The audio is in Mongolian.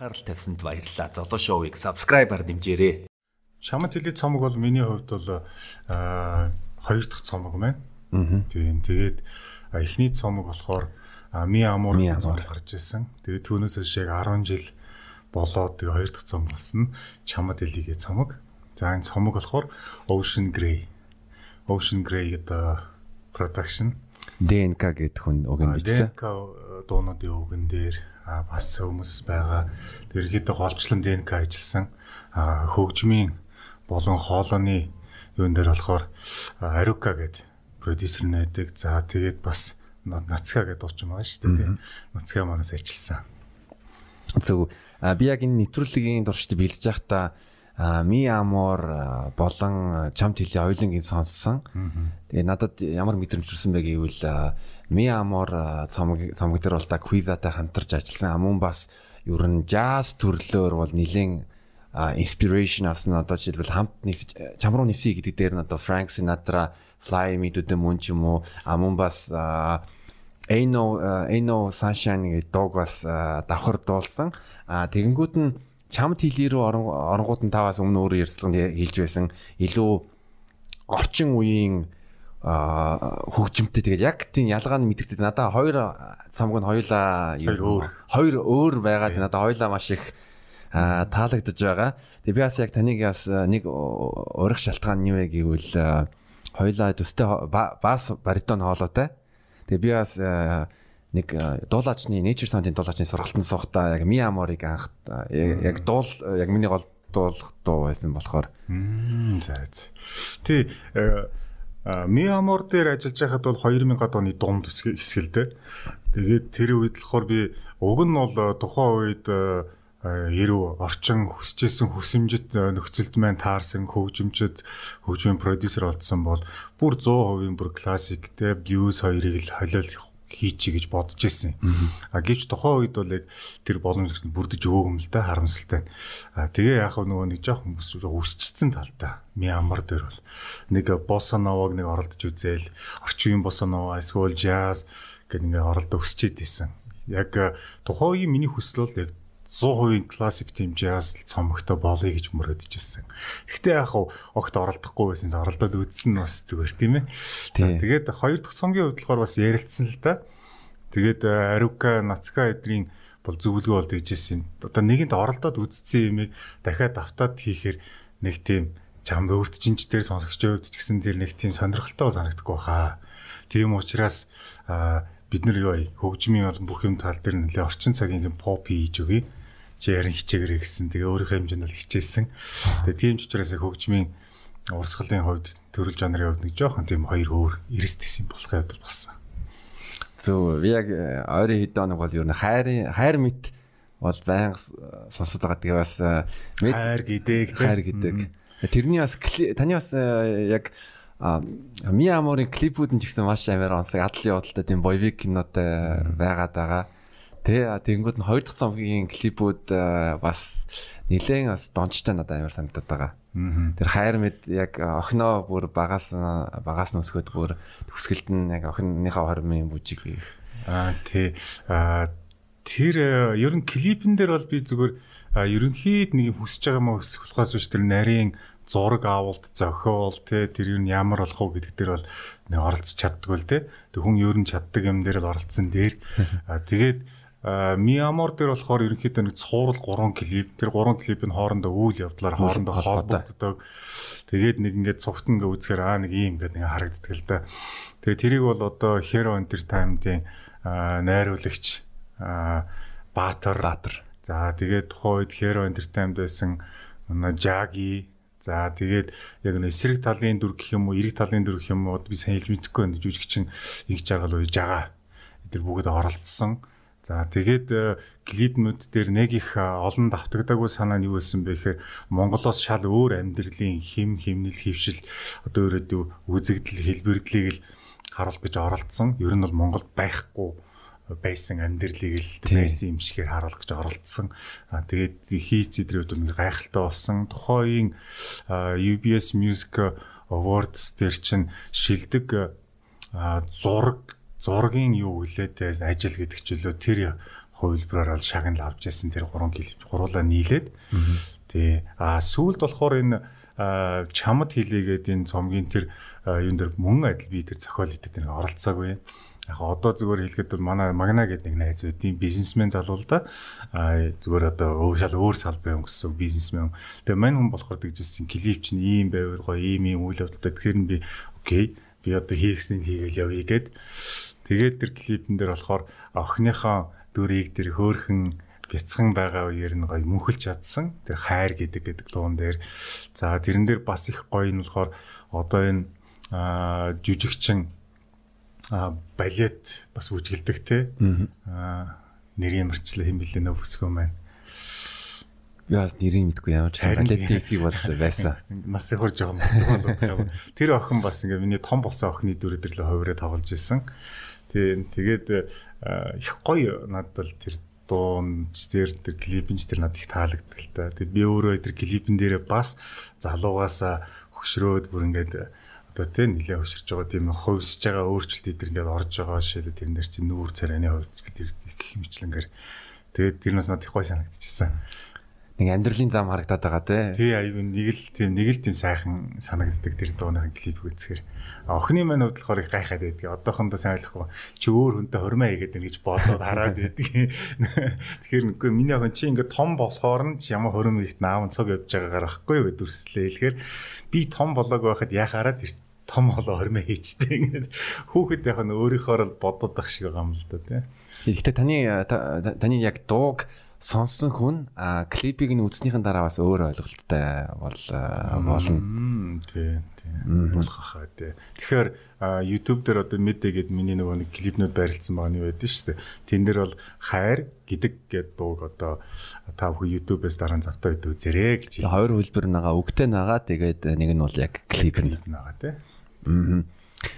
анхаарал тавьсанд баярлалаа. Золоо шоуийг subscribe-аар дэмжээрэй. Шаман теле цомог бол миний хувьд бол хоёр дахь цомог маань. Аа. Тийм. Тэгээд эхний цомог болохоор Ми Амур цомог гарч ирсэн. Тэгээд түүнээс хойш яг 10 жил болоод тэгээ хоёр дахь цомог болсон. Чамад элигээ цомог. За энэ цомог болохоор Ocean Grey. Ocean Grey гэдэг production ДНК гэдэг хүн үг юм бичсэн. ДНК дуунуудын үгэн дээр бас хүмүүс байгаа. Ерөнхийдөө голчлон ДНК ажилласан хөгжмийн болон хоолойны юун дээр болохоор Арука гэдэг продюсер найдаг. За тэгээд бас Нацка гэдэг дуучин байгаа шүү дээ. Нацка манаас ажилласан. Зөв. Би яг энэ нэвтрүүлгийн дуршид бэлдэж байхдаа ми амор болон чамт хэлээ хоёулангийн сонссон. Тэгээ надад ямар мэдрэмж төрсэн бэ гэвэл ми амор цомог цомог дээр бол та квизатай хамтарч ажилласан. Амун бас ер нь jazz төрлөөр бол нэлээд inspiration авсан одоо жишээлбэл хамт нийс чам руу ниси гэдэг дээр нь одоо Frank Sinatra, Fly Me to the Moon ч юм уу амун бас Ain't no Sunshine гэдэг дууг бас давхар дуулсан. Тэгэнгүүт нь чамд хэлий рүү оронгууд нь таваас өмнө өөр ярилцлаганд хэлж байсан илүү орчин үеийн хөгжимтэй тэгээд яг тийм ялгаа нь мэдэрдэг. Надаа хоёр цамг нь хоёулаа өөр хоёр өөр байгаад надаа хоёулаа маш их таалагдж байгаа. Тэгээд би бас яг таныг бас нэг урих шалтгаан нь юу вэ гэвэл хоёулаа төстэй бас баритон хоолойтой. Тэгээд би бас нэг э, дуулаачны Nature Sound-ын дуулаачны сургалтанд суухдаа яг Аморыг анх яг дуул яг миний гол дуулах дуу байсан болохоор за за. Тий Ми Амор дээр ажиллаж байхад бол 2000-ад оны дунд хэсгэлтэй. Тэгээд тэр үед болохоор би уг нь бол э, тухайн үед яруу э, орчин хүсэжсэн хүсэмжит нөхцөлд маань таарсан хөгжимчд хөгжмийн продюсер болсон бол бүр 100% бүр классик те блюз хоёрыг л холиол хийчих гэж бодож ирсэн. А гэвч тухайн үед бол яг тэр боломж гэсэн бүрдэж өгөөм л да харамсалтай. А тэгээ вэ нөгөө нэг жоох хүмүүс өсчихсэн талдаа. Мямар дээр бол нэг босса новог нэг оролдож үзээл орчин үеийн босса нова эсвэл jazz гэдэг ингээ оролдож өсчээд байсан. Яг тухайн үеийн миний хүсэл бол яг 100% классик jazz цомогтой болъё гэж мөрөдөж байсан. Гэхдээ яг огт оролдохгүй байсан оролдоод үзсэн нь бас зүгээр тийм ээ. Тэгээд хоёр дахь цомгийн хувьд болохоор бас ярилцсан л да. Тэгээд э, Арука, Нацка эдрийн бол зөвлөгөө бол дийжсэн. Одоо нэгэнд оролдоод үзсэн юмыг дахиад автаад хийхээр нэг тийм чамд өөртчинчдэр сонсогчдын хувьд ч гэсэн тэр нэг тийм сонирхолтой санагдахгүй хаа. Тийм учраас бид нар юу хөгжмийн бол бүх юм тал дээр нэлээ орчин цагийн тийм поп хийж өгье чи ярин хичээгэрэй гэсэн. Тэгээ өөрийнхөө хэмжээнд бол хичээсэн. Тэгээ тийм ч учраас хөгжмийн урсгалын хувьд төрөл жанрын хувьд нэг жоохон тийм хоёр өөр эрсдэс юм болохын хувьд болсон. Зөв яг э, ойрын хэд хоног бол ер нь хайрын хайр мэт бол байнга сонсоод байгаа. Тэгээ бас э, хайр гэдэг хайр гэдэг. Тэрний бас таны бас э, яг Ми Аморын клипүүд нь ч гэсэн маш амар онцлог адлын удалтай тийм боевик кинотой байгаад байгаа. Тэ тэгэнгүүт нь хоёр дахь цомгийн клипүүд бас нэлээд бас дончтой надад амар санагдаад байгаа. Тэр хайр мэд яг охиноо бүр багаас багаас нь өсгөөд бүр төгсгөлд нь яг охиныхаа хормын бүжиг бий. Аа тий. Аа тэр ер нь клипэн дээр бол би зүгээр ерөнхийд нэг хүсэж байгаа мó хүсэх болохоос биш тэр нарийн зураг авалт зохиол те тэр юу ямар болох уу гэдэг дээр бол нэг оролцож чаддгүй л те. Тэг хүн ер нь чаддаг юм дээр л оролцсон дээр. Тэгээд Миамор дээр болохоор ерөнхийдөө нэг цуурал 3 клип. Тэр 3 клипийн хоорондоо үйл явдлаар хоорондоо холбогддог. Тэгээд нэг ингээд цогт ингээ үзэхээр аа нэг юм ингээд ингээ харагддаг л да. Тэгээд тэрийг бол одоо Hero Entertainment-ийн найруулагч Баатар Баатар. За тэгээд тухайн үед Hero Entertainment байсан Жаги За тэгээд яг нэг эсрэг талын дүр гэх юм уу, эрэг талын дүр гэх юм уу би сайн хэлж мэдэхгүй байна. Жүжигчин их жаргал уу жагаа. Эдгээр бүгд оролцсон. За тэгээд э, клипнүүд дээр нэг их э, олон давтагдаагүй санаа нь юу байсан бэ гэхээр Монголоос шал өөр амьдралын хим химнэл хөвшил одоо өөрөөдөө үзэгдэл хэлбэрдлийг л харуулах гэж оролцсон. Ер нь бол Монголд байхгүй байсан амьдралыг л байсан юм шигээр харуулах гэж оролцсон. А тэгээд хийц идрүүд нэг гайхалтай болсон. Тухайн UBS Music Awards дээр чинь шилдэг зураг зургийн юу гэлээ те ажил гэдэг ч үлээ тэр хувилбараар л шагнал авч яасан тэр гурван клип гуруулаа нийлээд тий а сүүлд болохоор энэ чамд хилээгээд энэ цомгийн тэр юун дээр мөн адил би тэр зохиол хийдэг нэг оролцоогүй яг одоо зүгээр хэлэхэд бол манай магна гэдэг нэг найз байдیں۔ бизнесмен залуу л да. Зүгээр одоо өөр шал өөр салбарын өнгөссөн бизнесмен. Тэгээ мань хүн болохоор тэгжсэн клип чинь ийм байвал гоё ийм ийм үйл явдалтай. Тэгэхээр би окей би одоо хийхснийг хийгээл явъя гэд. Тэгээд тэр клипэн дээр болохоор охиныхоо дүрийг тэр хөөхөн бяцхан байгаа үеэр нь гоё мөнхөлж чадсан. Тэр хайр гэдэг гэдэг дуун дээр. За тэрэн дээр бас их гоё нь болохоор одоо энэ жүжигчин балет бас үжгэлдэг те. Аа нэрийн мөрчлөө хэм бэлээ нөө өсгөө маань. Яа нэрийг мэдгүй ямар ч балетын хэсгийг бол байсан. Нас их хурж байгаа юм. Тэр охин бас ингээ миний том болсон охины дүрэдэрлээ хувираа тоглож исэн. Тийм тэгээд их гоё надад бол тэр дуунч тэр тэр клипэнч тэр надад их таалагддаг л та. Тэгээд би өөрөө тэр клипэн дээрээ бас залуугаасаа хөшрөөд бүр ингээд одоо тийм нэлээ хөшөрж байгаа тийм хувьсж байгаа өөрчлөлт эдэр ингээд орж байгаа шилээ тэр нэр чинь нүүр царайны хувьд гэдэг их хэмжлэнгээр тэгээд тэр нас надад их гой санагдчихсан. Нэг амьдралын зам харагдаад байгаа тий. Тий аюу нэг л тийм нэг л тийм сайхан санагддаг тэр дууныхын клип үзэхээр. Охины маань бодлохоор их гайхаад байдгийг одоохондоо сайн ойлгохгүй чи өөр хүнтэй хормоо хийгээд байна гэж бодоод хараад байдгийг. Тэгэхээр нүггүй миний охин чи ингээд том болохоор нь ямар хөрөм ихт наав цог явж байгаагаар ахгүй юу гэд дүрслээ. Тэгэхээр би том болоог байхад яхаараа тэр том болоо хормоо хийчтэй ингээд хүүхэд яг нь өөрийнхөө л бодоод ах шиг байгаа юм л да тий. Гэхдээ таны таны яг дууг сонссон хүн а клипийг нь үзснийхэн дараа бас өөр ойлголттой бол болно. Тий, тий. Болох хаа тий. Тэгэхээр YouTube дээр одоо мэдээ гээд миний нөгөө нэг клипнүүд байрлалсан байгаа нь байдаг шүү дээ. Тэн дээр бол хайр гэдэг гээд дууг одоо та бүхэн YouTube-ээс дараа нь завтаа идэ үзэрэй гэж. Хоёр хөлбөр нагаа үгтэй нагаа тэгээд нэг нь бол яг клип нагаа тий. Аа.